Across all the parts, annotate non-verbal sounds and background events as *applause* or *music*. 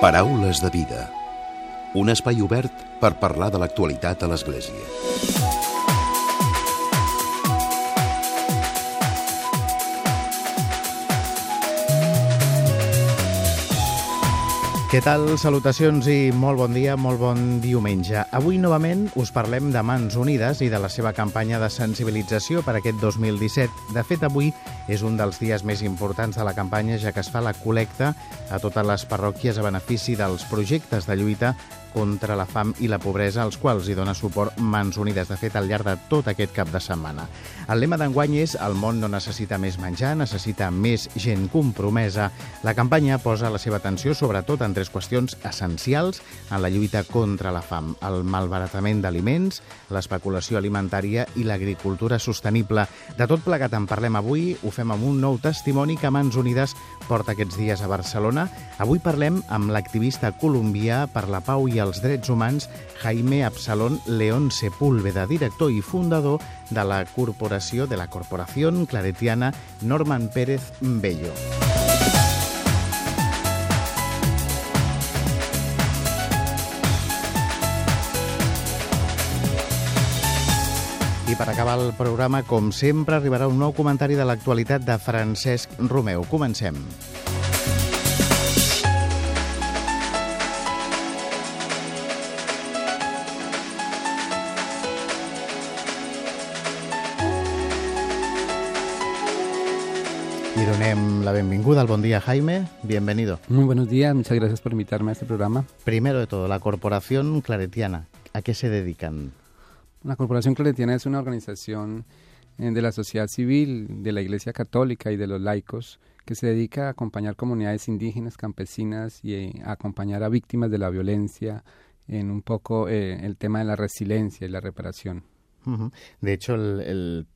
Paraules de vida. Un espai obert per parlar de l'actualitat a l'Església. Què tal? Salutacions i molt bon dia, molt bon diumenge. Avui novament us parlem de Mans Unides i de la seva campanya de sensibilització per aquest 2017. De fet, avui és un dels dies més importants de la campanya, ja que es fa la col·lecta a totes les parròquies a benefici dels projectes de lluita contra la fam i la pobresa, als quals hi dona suport Mans Unides, de fet, al llarg de tot aquest cap de setmana. El lema d'enguany és El món no necessita més menjar, necessita més gent compromesa. La campanya posa la seva atenció sobretot en tres qüestions essencials en la lluita contra la fam, el malbaratament d'aliments, l'especulació alimentària i l'agricultura sostenible. De tot plegat en parlem avui, ho fem amb un nou testimoni que Mans Unides porta aquests dies a Barcelona. Avui parlem amb l'activista colombià per la pau i els drets humans Jaime Absalón León Sepúlveda, director i fundador de la corporació de la Corporació Claretiana Norman Pérez Bello. I per acabar el programa, com sempre, arribarà un nou comentari de l'actualitat de Francesc Romeu. Comencem. Donem la benvinguda, al buen día, Jaime. Bienvenido. Muy buenos días, muchas gracias por invitarme a este programa. Primero de todo, la Corporación Claretiana, ¿a qué se dedican? La Corporación Claretiana es una organización eh, de la sociedad civil, de la Iglesia Católica y de los laicos que se dedica a acompañar comunidades indígenas, campesinas y eh, a acompañar a víctimas de la violencia en un poco eh, el tema de la resiliencia y la reparación. De hecho, el, el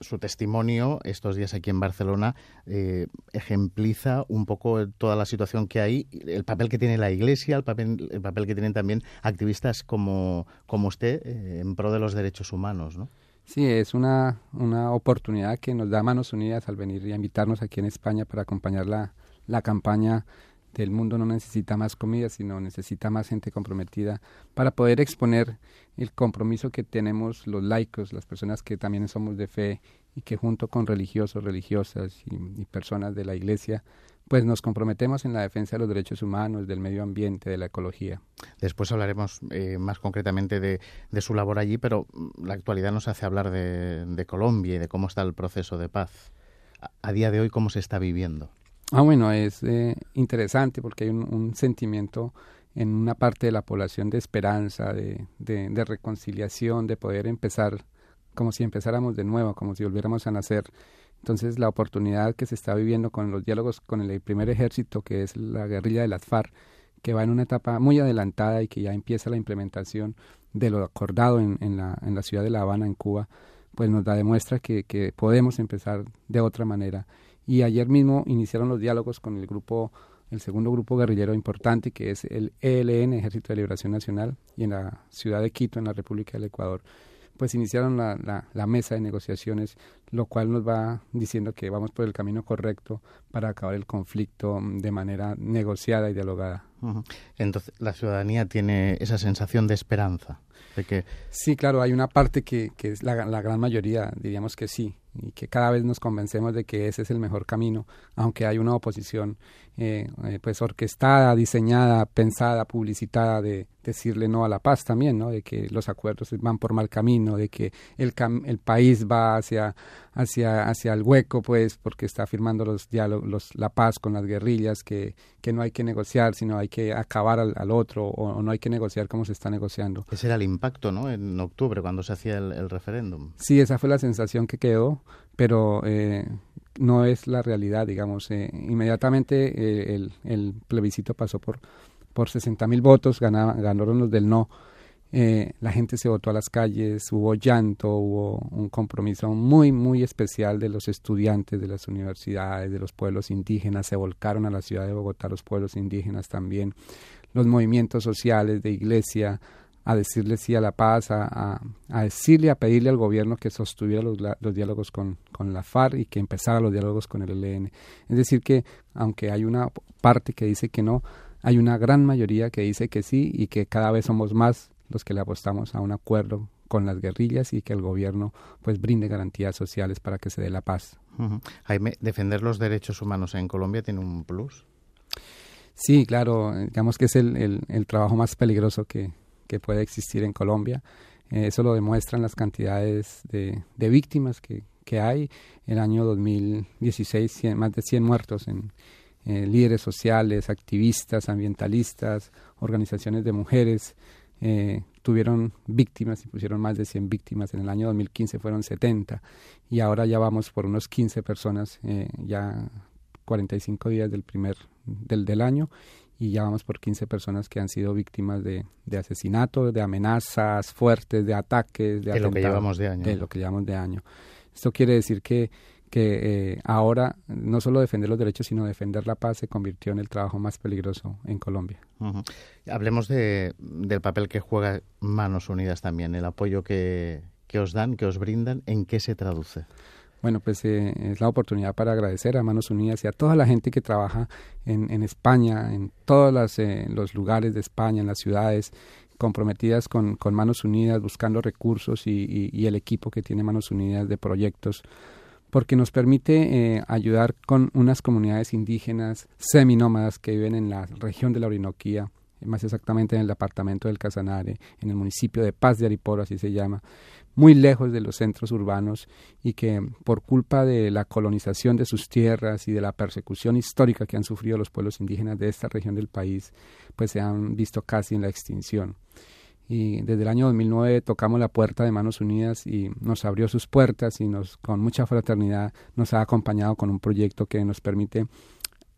su testimonio estos días aquí en Barcelona eh, ejempliza un poco toda la situación que hay, el papel que tiene la Iglesia, el papel, el papel que tienen también activistas como, como usted eh, en pro de los derechos humanos, ¿no? Sí, es una, una oportunidad que nos da Manos Unidas al venir y a invitarnos aquí en España para acompañar la, la campaña del mundo no necesita más comida, sino necesita más gente comprometida para poder exponer el compromiso que tenemos los laicos, las personas que también somos de fe y que junto con religiosos, religiosas y, personas de la iglesia, pues nos comprometemos en la defensa de los derechos humanos, del medio ambiente, de la ecología. Después hablaremos eh, más concretamente de, su labor allí, pero la actualidad nos hace hablar de, Colombia y de cómo está el proceso de paz. a día de hoy, ¿cómo se está viviendo? Ah, bueno, es eh, interesante porque hay un, sentimiento en una parte de la población de esperanza, de, reconciliación, de poder empezar como si empezáramos de nuevo, como si volviéramos a nacer. Entonces, la oportunidad que se está viviendo con los diálogos con el primer ejército, que es la guerrilla de las FARC, que va en una etapa muy adelantada y que ya empieza la implementación de lo acordado en la ciudad de La Habana, en Cuba, pues nos da demuestra que, podemos empezar de otra manera y ayer mismo iniciaron los diálogos con el grupo el segundo grupo guerrillero importante que es el ELN, Ejército de Liberación Nacional, y en la ciudad de Quito, en la República del Ecuador, pues iniciaron la, mesa de negociaciones, lo cual nos va diciendo que vamos por el camino correcto para acabar el conflicto de manera negociada y dialogada. Entonces, la ciudadanía tiene esa sensación de esperanza. De que... Sí, claro, hay una parte que, que es la, la gran mayoría, diríamos que sí, y que cada vez nos convencemos de que ese es el mejor camino, aunque hay una oposición eh, eh, pues orquestada, diseñada, pensada, publicitada de decirle no a la paz también, ¿no? De que los acuerdos van por mal camino, de que el, el país va hacia, hacia, hacia el hueco, pues, porque está firmando los diálogos, la paz con las guerrillas, que, que no hay que negociar, sino hay que acabar al, otro, o, no hay que negociar como se está negociando. Ese era el impacto, ¿no? En octubre, cuando se hacía el, referéndum. Sí, esa fue la sensación que quedó, pero eh, no es la realidad, digamos. Eh, inmediatamente eh, el, el, plebiscito pasó por, por 60 mil votos, ganaron los del no. Eh, la gente se votó a las calles, hubo llanto, hubo un compromiso muy, muy especial de los estudiantes de las universidades, de los pueblos indígenas, se volcaron a la ciudad de Bogotá los pueblos indígenas también, los movimientos sociales de iglesia, a decirle sí a la paz, a, a, decirle, a pedirle al gobierno que sostuviera los, los diálogos con, con, la FARC y que empezara los diálogos con el ELN. Es decir, que aunque hay una parte que dice que no, hay una gran mayoría que dice que sí y que cada vez somos más los que le apostamos a un acuerdo con las guerrillas y que el gobierno pues brinde garantías sociales para que se dé la paz. Jaime, defender los derechos humanos en Colombia tiene un plus. Sí, claro, digamos que es el, el, trabajo más peligroso que, que, puede existir en Colombia. Eh, eso lo demuestran las cantidades de, víctimas que, que, hay. El año 2016, más de 100 muertos en eh, líderes sociales, activistas, ambientalistas, organizaciones de mujeres, eh, tuvieron víctimas y pusieron más de 100 víctimas. En el año 2015 fueron 70 y ahora ya vamos por unos 15 personas, eh, ya 45 días del primer del, del año y ya vamos por 15 personas que han sido víctimas de, de asesinatos, de amenazas fuertes, de ataques, de, de lo que llevamos de año. De lo que llevamos de año. Esto quiere decir que que eh, ahora no solo defender los derechos, sino defender la paz se convirtió en el trabajo más peligroso en Colombia. Hablemos de, del papel que juega Manos Unidas también, el apoyo que, que os dan, que os brindan, ¿en qué se traduce? Bueno, pues eh, es la oportunidad para agradecer a Manos Unidas y a toda la gente que trabaja en, en España, en todos eh, los lugares de España, en las ciudades, comprometidas con, con Manos Unidas, buscando recursos y, y, y el equipo que tiene Manos Unidas de proyectos porque nos permite eh, ayudar con unas comunidades indígenas seminómadas que viven en la región de la Orinoquía, más exactamente en el departamento del Casanare, en el municipio de Paz de Ariporo, así se llama, muy lejos de los centros urbanos y que por culpa de la colonización de sus tierras y de la persecución histórica que han sufrido los pueblos indígenas de esta región del país, pues se han visto casi en la extinción. Y desde el año 2009 tocamos la puerta de Manos Unidas y nos abrió sus puertas y nos con mucha fraternidad nos ha acompañado con un proyecto que nos permite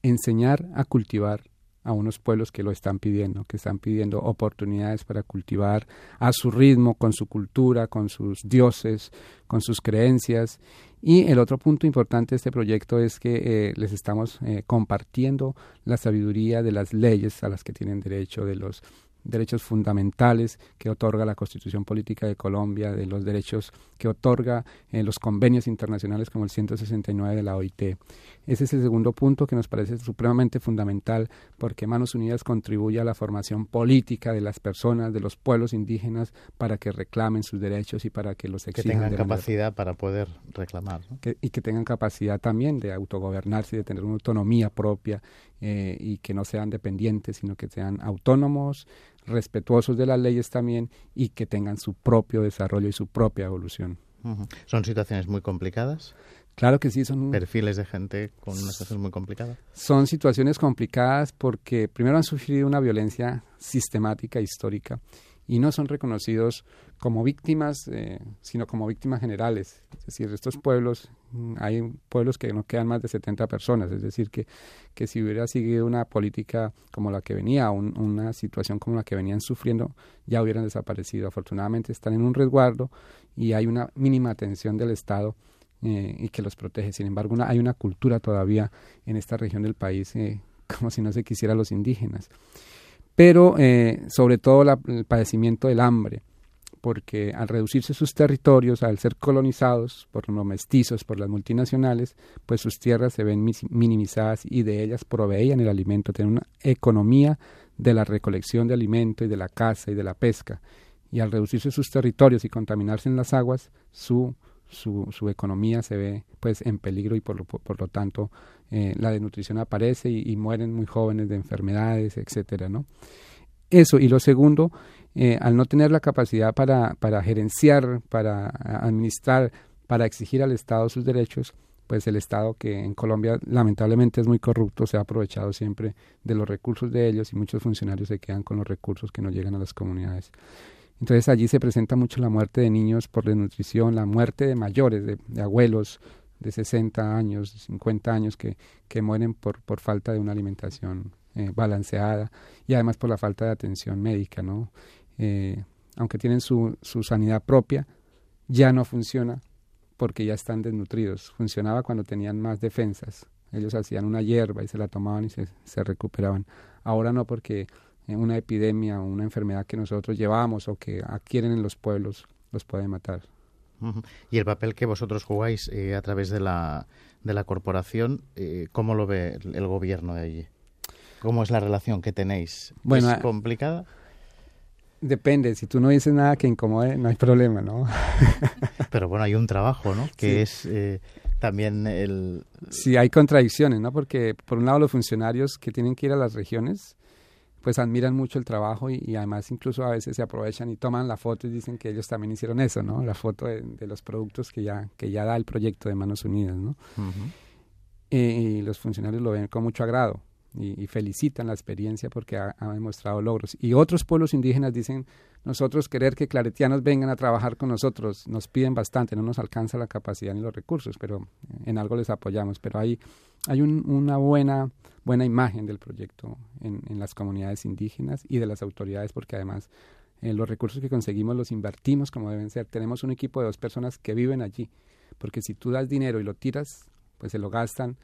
enseñar a cultivar a unos pueblos que lo están pidiendo, que están pidiendo oportunidades para cultivar a su ritmo, con su cultura, con sus dioses, con sus creencias. Y el otro punto importante de este proyecto es que eh, les estamos eh, compartiendo la sabiduría de las leyes a las que tienen derecho, de los derechos fundamentales que otorga la Constitución Política de Colombia, de los derechos que otorga eh, los convenios internacionales como el 169 de la OIT. Ese es el segundo punto que nos parece supremamente fundamental porque Manos Unidas contribuye a la formación política de las personas, de los pueblos indígenas, para que reclamen sus derechos y para que los exijan. Que tengan capacidad para poder reclamar. y que tengan capacidad también de autogobernarse y de tener una autonomía propia eh, y que no sean dependientes, sino que sean autónomos, respetuosos de las leyes también y que tengan su propio desarrollo y su propia evolución. ¿Son situaciones muy complicadas? Claro que sí, son perfiles de gente con una situación muy complicada. Son situaciones complicadas porque primero han sufrido una violencia sistemática histórica y no son reconocidos como víctimas, eh, sino como víctimas generales. Es decir, estos pueblos, mm, hay pueblos que no quedan más de 70 personas, es decir, que, que si hubiera seguido una política como la que venía, una situación como la que venían sufriendo, ya hubieran desaparecido. Afortunadamente están en un resguardo y hay una mínima atención del Estado eh, y que los protege. Sin embargo, hay una cultura todavía en esta región del país eh, *laughs* como si no se quisiera a los indígenas pero eh, sobre todo el padecimiento del hambre, porque al reducirse sus territorios, al ser colonizados por los mestizos, por las multinacionales, pues sus tierras se ven minimizadas y de ellas proveían el alimento, tienen una economía de la recolección de alimento y de la caza y de la pesca. Y al reducirse sus territorios y contaminarse en las aguas, su su, su economía se ve pues en peligro y por lo, por, lo tanto eh, la desnutrición aparece y, mueren muy jóvenes de enfermedades, etcétera, ¿no? Eso, y lo segundo, eh, al no tener la capacidad para, para gerenciar, para administrar, para exigir al Estado sus derechos, pues el Estado que en Colombia lamentablemente es muy corrupto, se ha aprovechado siempre de los recursos de ellos y muchos funcionarios se quedan con los recursos que no llegan a las comunidades. Entonces allí se presenta mucho la muerte de niños por desnutrición, la muerte de mayores, de, abuelos de 60 años, 50 años que, que mueren por, por falta de una alimentación eh, balanceada y además por la falta de atención médica, ¿no? Eh, aunque tienen su, su sanidad propia, ya no funciona porque ya están desnutridos. Funcionaba cuando tenían más defensas. Ellos hacían una hierba y se la tomaban y se, se recuperaban. Ahora no porque una epidemia o una enfermedad que nosotros llevamos o que adquieren en los pueblos los puede matar. Y el papel que vosotros jugáis eh, a través de la, de la corporación, eh, ¿cómo lo ve el gobierno de allí? ¿Cómo es la relación que tenéis? Bueno, ¿Es complicada? Depende, si tú no dices nada que incomode, no hay problema, ¿no? *laughs* Pero bueno, hay un trabajo, ¿no? Que es eh, también el... Sí, hay contradicciones, ¿no? Porque por un lado los funcionarios que tienen que ir a las regiones, pues admiran mucho el trabajo y, además incluso a veces se aprovechan y toman la foto y dicen que ellos también hicieron eso, ¿no? La foto de, los productos que ya, que ya da el proyecto de Manos Unidas, ¿no? y los funcionarios lo ven con mucho agrado y, felicitan la experiencia porque ha, demostrado logros. Y otros pueblos indígenas dicen, nosotros querer que claretianos vengan a trabajar con nosotros, nos piden bastante, no nos alcanza la capacidad ni los recursos, pero en algo les apoyamos. Pero hay, hay una buena, buena imagen del proyecto en, en, las comunidades indígenas y de las autoridades porque además eh, los recursos que conseguimos los invertimos como deben ser. Tenemos un equipo de dos personas que viven allí, porque si tú das dinero y lo tiras, pues se lo gastan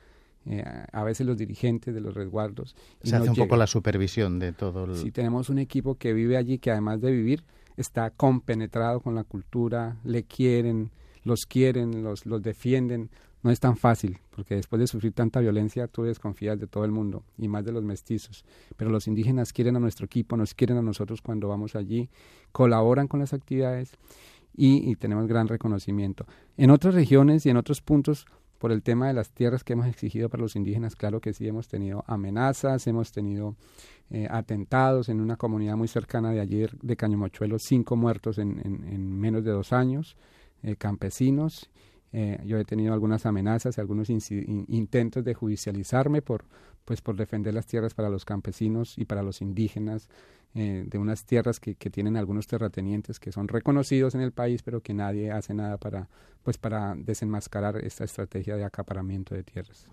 eh, a veces los dirigentes de los resguardos. Se hace un poco la supervisión de todo. El... Sí, tenemos un equipo que vive allí, que además de vivir, está compenetrado con la cultura, le quieren, los quieren, los, los defienden. No es tan fácil, porque después de sufrir tanta violencia, tú desconfías de todo el mundo, y más de los mestizos. Pero los indígenas quieren a nuestro equipo, nos quieren a nosotros cuando vamos allí, colaboran con las actividades y, y tenemos gran reconocimiento. En otras regiones y en otros puntos por el tema de las tierras que hemos exigido para los indígenas, claro que sí, hemos tenido amenazas, hemos tenido eh, atentados en una comunidad muy cercana de ayer, de Cañomochuelo, cinco muertos en, en, menos de dos años, eh, campesinos. Eh, yo he tenido algunas amenazas algunos intentos de judicializarme por, pues, por defender las tierras para los campesinos y para los indígenas eh, de unas tierras que, que, tienen algunos terratenientes que son reconocidos en el país, pero que nadie hace nada para, pues, para desenmascarar esta estrategia de acaparamiento de tierras.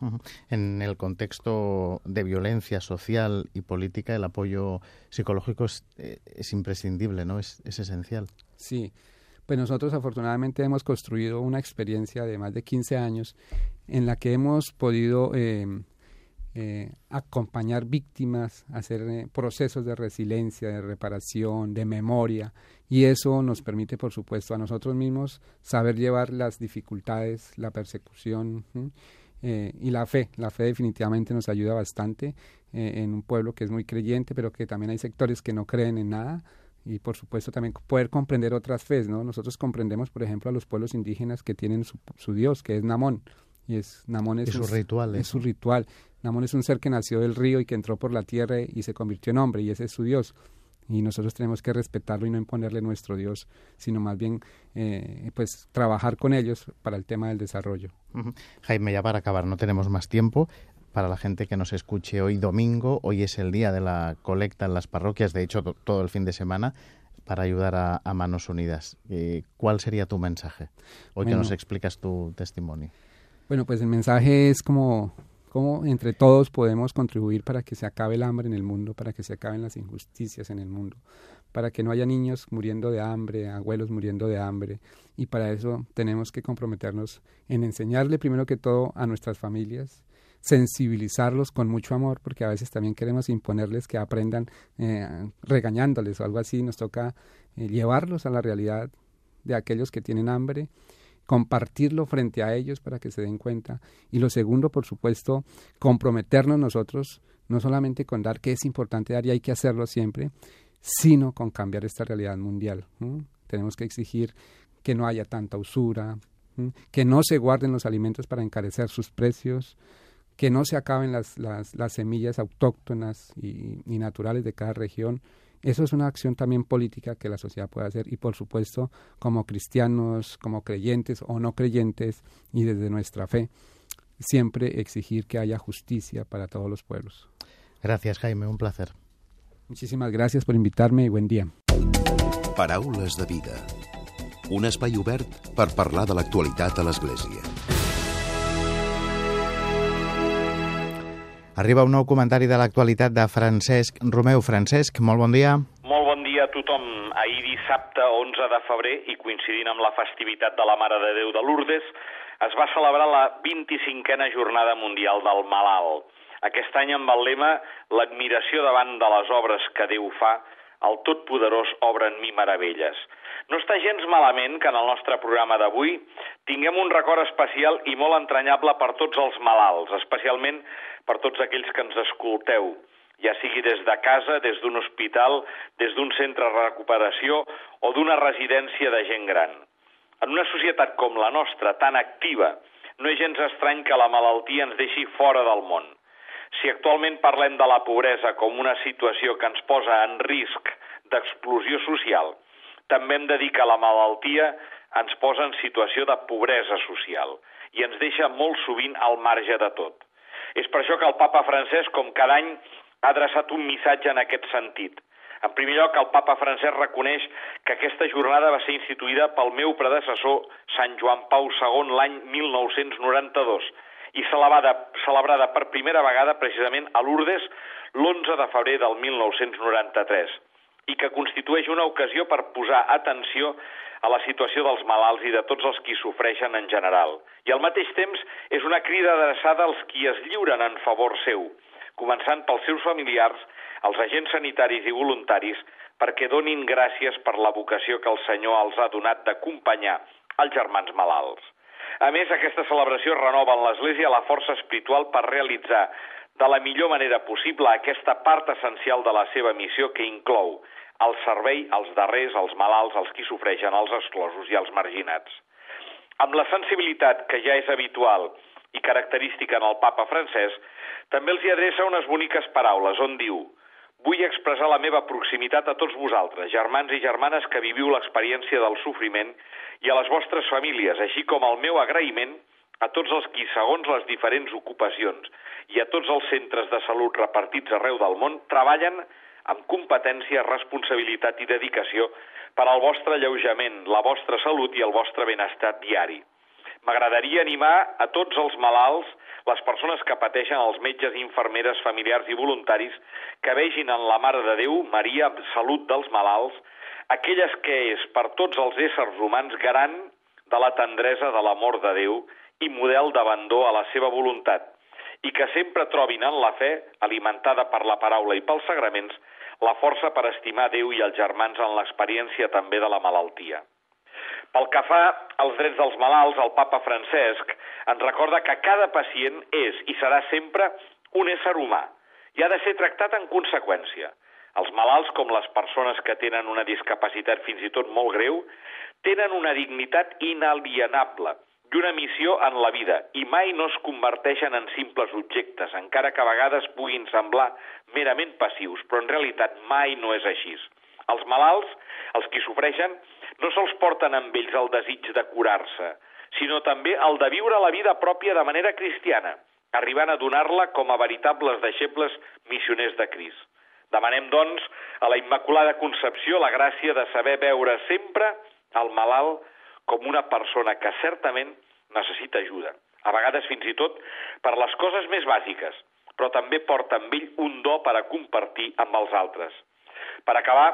En el contexto de violencia social y política, el apoyo psicológico es, eh, es imprescindible, ¿no? Es, es esencial. Sí. Pues nosotros afortunadamente hemos construido una experiencia de más de 15 años en la que hemos podido eh, eh, acompañar víctimas, hacer eh, procesos de resiliencia, de reparación, de memoria, y eso nos permite, por supuesto, a nosotros mismos saber llevar las dificultades, la persecución eh, y la fe. La fe definitivamente nos ayuda bastante en un pueblo que es muy creyente, pero que también hay sectores que no creen en nada y por supuesto también poder comprender otras fes, ¿no? Nosotros comprendemos, por ejemplo, a los pueblos indígenas que tienen su, su dios, que es Namón, y es Namón es, su ritual. Es su ritual. Namón es un ser que nació del río y que entró por la tierra y se convirtió en hombre y ese es su Dios. Y nosotros tenemos que respetarlo y no imponerle nuestro Dios, sino más bien eh, pues trabajar con ellos para el tema del desarrollo. Jaime, ya para acabar, no tenemos más tiempo. Para la gente que nos escuche hoy domingo, hoy es el día de la colecta en las parroquias, de hecho todo el fin de semana, para ayudar a, Manos Unidas. Eh, ¿Cuál sería tu mensaje? Hoy que nos explicas tu testimonio. Bueno, pues el mensaje es como cómo entre todos podemos contribuir para que se acabe el hambre en el mundo, para que se acaben las injusticias en el mundo, para que no haya niños muriendo de hambre, abuelos muriendo de hambre. Y para eso tenemos que comprometernos en enseñarle primero que todo a nuestras familias, sensibilizarlos con mucho amor, porque a veces también queremos imponerles que aprendan eh, regañándoles o algo así. Nos toca eh, llevarlos a la realidad de aquellos que tienen hambre compartirlo frente a ellos para que se den cuenta. Y lo segundo, por supuesto, comprometernos nosotros, no solamente con dar que es importante dar y hay que hacerlo siempre, sino con cambiar esta realidad mundial. Tenemos que exigir que no haya tanta usura, que no se guarden los alimentos para encarecer sus precios, que no se acaben las, las, las semillas autóctonas y naturales de cada región, eso es una acción también política que la sociedad puede hacer y por supuesto como cristianos, como creyentes o no creyentes y desde nuestra fe, siempre exigir que haya justicia para todos los pueblos. Gracias Jaime, un placer. Muchísimas gracias por invitarme y buen día. Paraules de vida. Un espai obert per parlar de l'actualitat a l'Església. Arriba un nou comentari de l'actualitat de Francesc Romeu. Francesc, molt bon dia. Molt bon dia a tothom. Ahir dissabte 11 de febrer i coincidint amb la festivitat de la Mare de Déu de Lourdes, es va celebrar la 25a Jornada Mundial del Malalt. Aquest any amb el lema L'admiració davant de les obres que Déu fa, el Totpoderós obre en mi meravelles. No està gens malament que en el nostre programa d'avui tinguem un record especial i molt entranyable per tots els malalts, especialment per tots aquells que ens escolteu. ja sigui des de casa, des d'un hospital, des d'un centre de recuperació o d'una residència de gent gran. En una societat com la nostra, tan activa, no és gens estrany que la malaltia ens deixi fora del món. Si actualment parlem de la pobresa com una situació que ens posa en risc d'explosió social, també hem de dir que la malaltia ens posa en situació de pobresa social i ens deixa molt sovint al marge de tot. És per això que el papa francès, com cada any, ha adreçat un missatge en aquest sentit. En primer lloc, el papa francès reconeix que aquesta jornada va ser instituïda pel meu predecessor, Sant Joan Pau II, l'any 1992, i celebrada, celebrada per primera vegada precisament a Lourdes l'11 de febrer del 1993 i que constitueix una ocasió per posar atenció a la situació dels malalts i de tots els qui sofreixen en general. I al mateix temps és una crida adreçada als qui es lliuren en favor seu, començant pels seus familiars, els agents sanitaris i voluntaris, perquè donin gràcies per la vocació que el Senyor els ha donat d'acompanyar els germans malalts. A més, aquesta celebració renova en l'Església la força espiritual per realitzar de la millor manera possible aquesta part essencial de la seva missió que inclou el servei als darrers, als malalts, als qui sofreixen, als exclosos i als marginats. Amb la sensibilitat que ja és habitual i característica en el papa francès, també els hi adreça unes boniques paraules on diu Vull expressar la meva proximitat a tots vosaltres, germans i germanes que viviu l'experiència del sofriment i a les vostres famílies, així com el meu agraïment a tots els qui, segons les diferents ocupacions i a tots els centres de salut repartits arreu del món, treballen amb competència, responsabilitat i dedicació per al vostre alleujament, la vostra salut i el vostre benestar diari. M'agradaria animar a tots els malalts, les persones que pateixen, els metges, infermeres, familiars i voluntaris, que vegin en la Mare de Déu, Maria, salut dels malalts, aquelles que és per tots els éssers humans garant de la tendresa de l'amor de Déu i model d'abandó a la seva voluntat, i que sempre trobin en la fe, alimentada per la paraula i pels sagraments, la força per estimar Déu i els germans en l'experiència també de la malaltia. Pel que fa als drets dels malalts, el papa Francesc ens recorda que cada pacient és i serà sempre un ésser humà i ha de ser tractat en conseqüència. Els malalts, com les persones que tenen una discapacitat fins i tot molt greu, tenen una dignitat inalienable i una missió en la vida i mai no es converteixen en simples objectes, encara que a vegades puguin semblar merament passius, però en realitat mai no és així. Els malalts, els qui sofreixen, no sols porten amb ells el desig de curar-se, sinó també el de viure la vida pròpia de manera cristiana, arribant a donar-la com a veritables deixebles missioners de Crist. Demanem, doncs, a la Immaculada Concepció la gràcia de saber veure sempre el malalt com una persona que certament necessita ajuda, a vegades fins i tot per les coses més bàsiques, però també porta amb ell un do per a compartir amb els altres. Per acabar,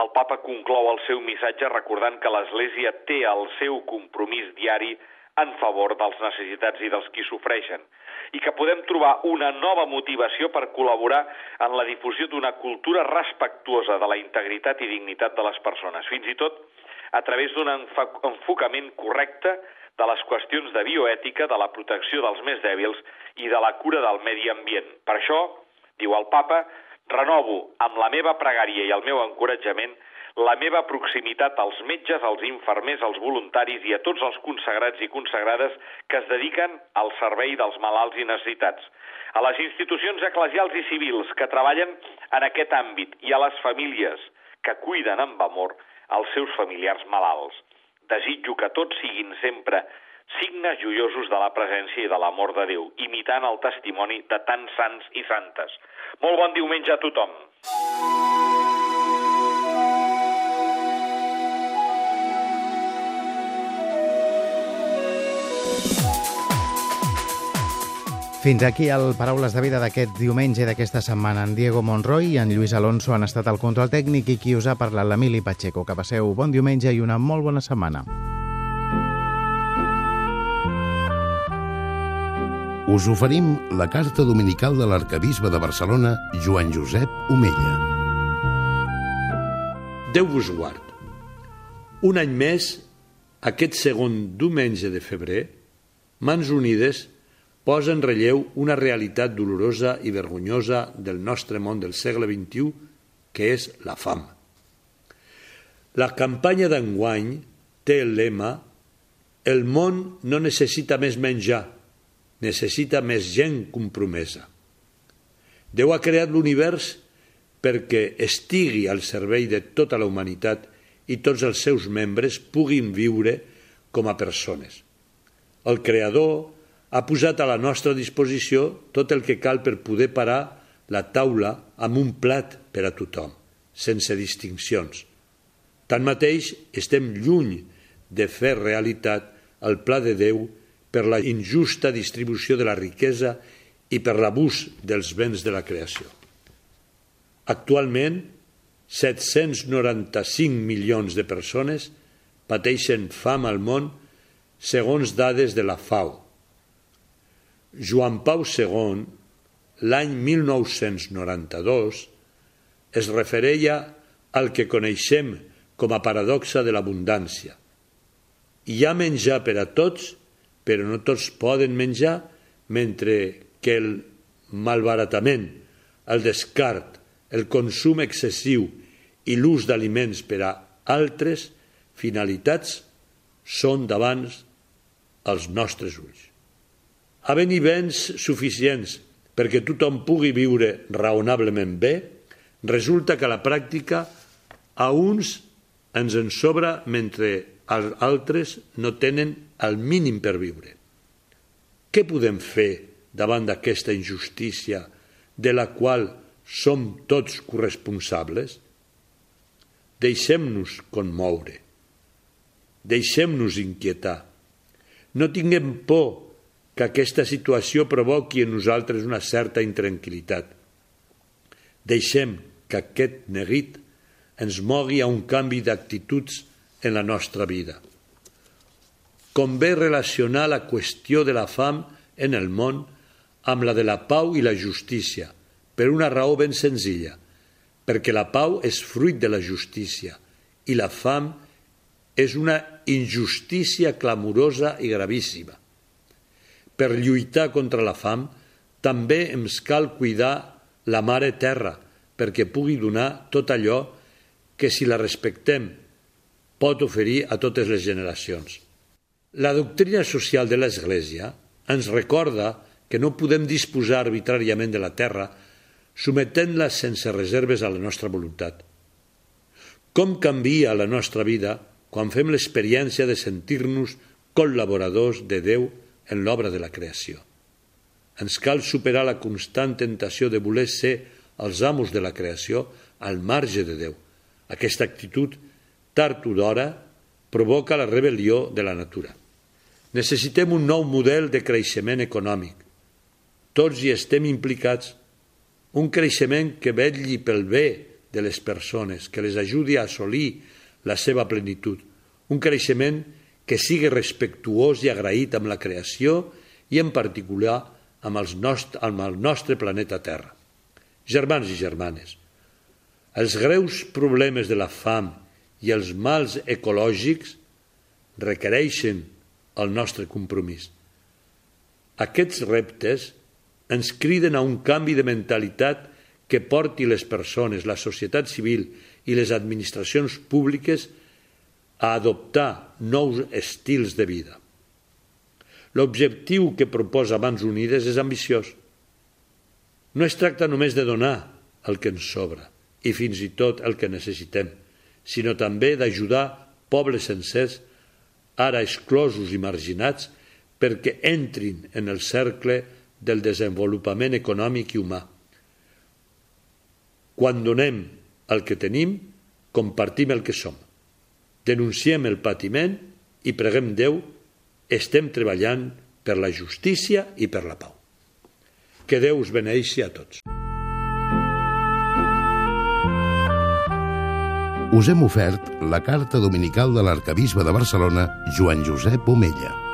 el papa conclou el seu missatge recordant que l'Església té el seu compromís diari en favor dels necessitats i dels qui sofreixen i que podem trobar una nova motivació per col·laborar en la difusió d'una cultura respectuosa de la integritat i dignitat de les persones, fins i tot a través d'un enfocament correcte de les qüestions de bioètica, de la protecció dels més dèbils i de la cura del medi ambient. Per això, diu el papa, Renovo amb la meva pregària i el meu encoratjament la meva proximitat als metges, als infermers, als voluntaris i a tots els consagrats i consagrades que es dediquen al servei dels malalts i necessitats, a les institucions eclesials i civils que treballen en aquest àmbit i a les famílies que cuiden amb amor els seus familiars malalts. Desitjo que tots siguin sempre signes joiosos de la presència i de l'amor de Déu, imitant el testimoni de tants sants i santes. Molt bon diumenge a tothom. Fins aquí el Paraules de Vida d'aquest diumenge d'aquesta setmana. En Diego Monroy i en Lluís Alonso han estat al control tècnic i qui us ha parlat l'Emili Pacheco. Que passeu bon diumenge i una molt bona setmana. us oferim la carta dominical de l'arcabisbe de Barcelona, Joan Josep Omella. Déu vos guard. Un any més, aquest segon diumenge de febrer, Mans Unides posa en relleu una realitat dolorosa i vergonyosa del nostre món del segle XXI, que és la fam. La campanya d'enguany té el lema El món no necessita més menjar, necessita més gent compromesa. Déu ha creat l'univers perquè estigui al servei de tota la humanitat i tots els seus membres puguin viure com a persones. El Creador ha posat a la nostra disposició tot el que cal per poder parar la taula amb un plat per a tothom, sense distincions. Tanmateix, estem lluny de fer realitat el pla de Déu per la injusta distribució de la riquesa i per l'abús dels béns de la creació. Actualment, 795 milions de persones pateixen fam al món segons dades de la FAO. Joan Pau II, l'any 1992, es refereia al que coneixem com a paradoxa de l'abundància. Hi ha menjar per a tots, però no tots poden menjar, mentre que el malbaratament, el descart, el consum excessiu i l'ús d'aliments per a altres finalitats són davant els nostres ulls. Havent-hi béns suficients perquè tothom pugui viure raonablement bé, resulta que la pràctica a uns ens en sobra mentre els altres no tenen el mínim per viure. Què podem fer davant d'aquesta injustícia de la qual som tots corresponsables? Deixem-nos conmoure. Deixem-nos inquietar. No tinguem por que aquesta situació provoqui en nosaltres una certa intranquil·litat. Deixem que aquest neguit ens mogui a un canvi d'actituds en la nostra vida. Convé relacionar la qüestió de la fam en el món amb la de la pau i la justícia, per una raó ben senzilla – perquè la pau és fruit de la justícia i la fam és una injustícia clamorosa i gravíssima. Per lluitar contra la fam també ens cal cuidar la mare terra perquè pugui donar tot allò que si la respectem pot oferir a totes les generacions. La doctrina social de l'Església ens recorda que no podem disposar arbitràriament de la terra sometent-la sense reserves a la nostra voluntat. Com canvia la nostra vida quan fem l'experiència de sentir-nos col·laboradors de Déu en l'obra de la creació. Ens cal superar la constant tentació de voler ser els amos de la creació al marge de Déu. Aquesta actitud, tard o d'hora, provoca la rebel·lió de la natura. Necessitem un nou model de creixement econòmic. Tots hi estem implicats un creixement que vetlli pel bé de les persones, que les ajudi a assolir la seva plenitud, un creixement que sigui respectuós i agraït amb la creació i en particular amb, els nost amb el nostre planeta Terra. Germans i germanes, els greus problemes de la fam i els mals ecològics requereixen el nostre compromís. Aquests reptes ens criden a un canvi de mentalitat que porti les persones, la societat civil i les administracions públiques a adoptar nous estils de vida. L'objectiu que proposa Mans Unides és ambiciós. No es tracta només de donar el que ens sobra i fins i tot el que necessitem, sinó també d'ajudar pobles sencers, ara exclosos i marginats, perquè entrin en el cercle del desenvolupament econòmic i humà. Quan donem el que tenim, compartim el que som. Denunciem el patiment i preguem Déu, estem treballant per la justícia i per la pau. Que Déu us beneixi a tots. Us hem ofert la carta dominical de l'arcabisbe de Barcelona, Joan Josep Omella.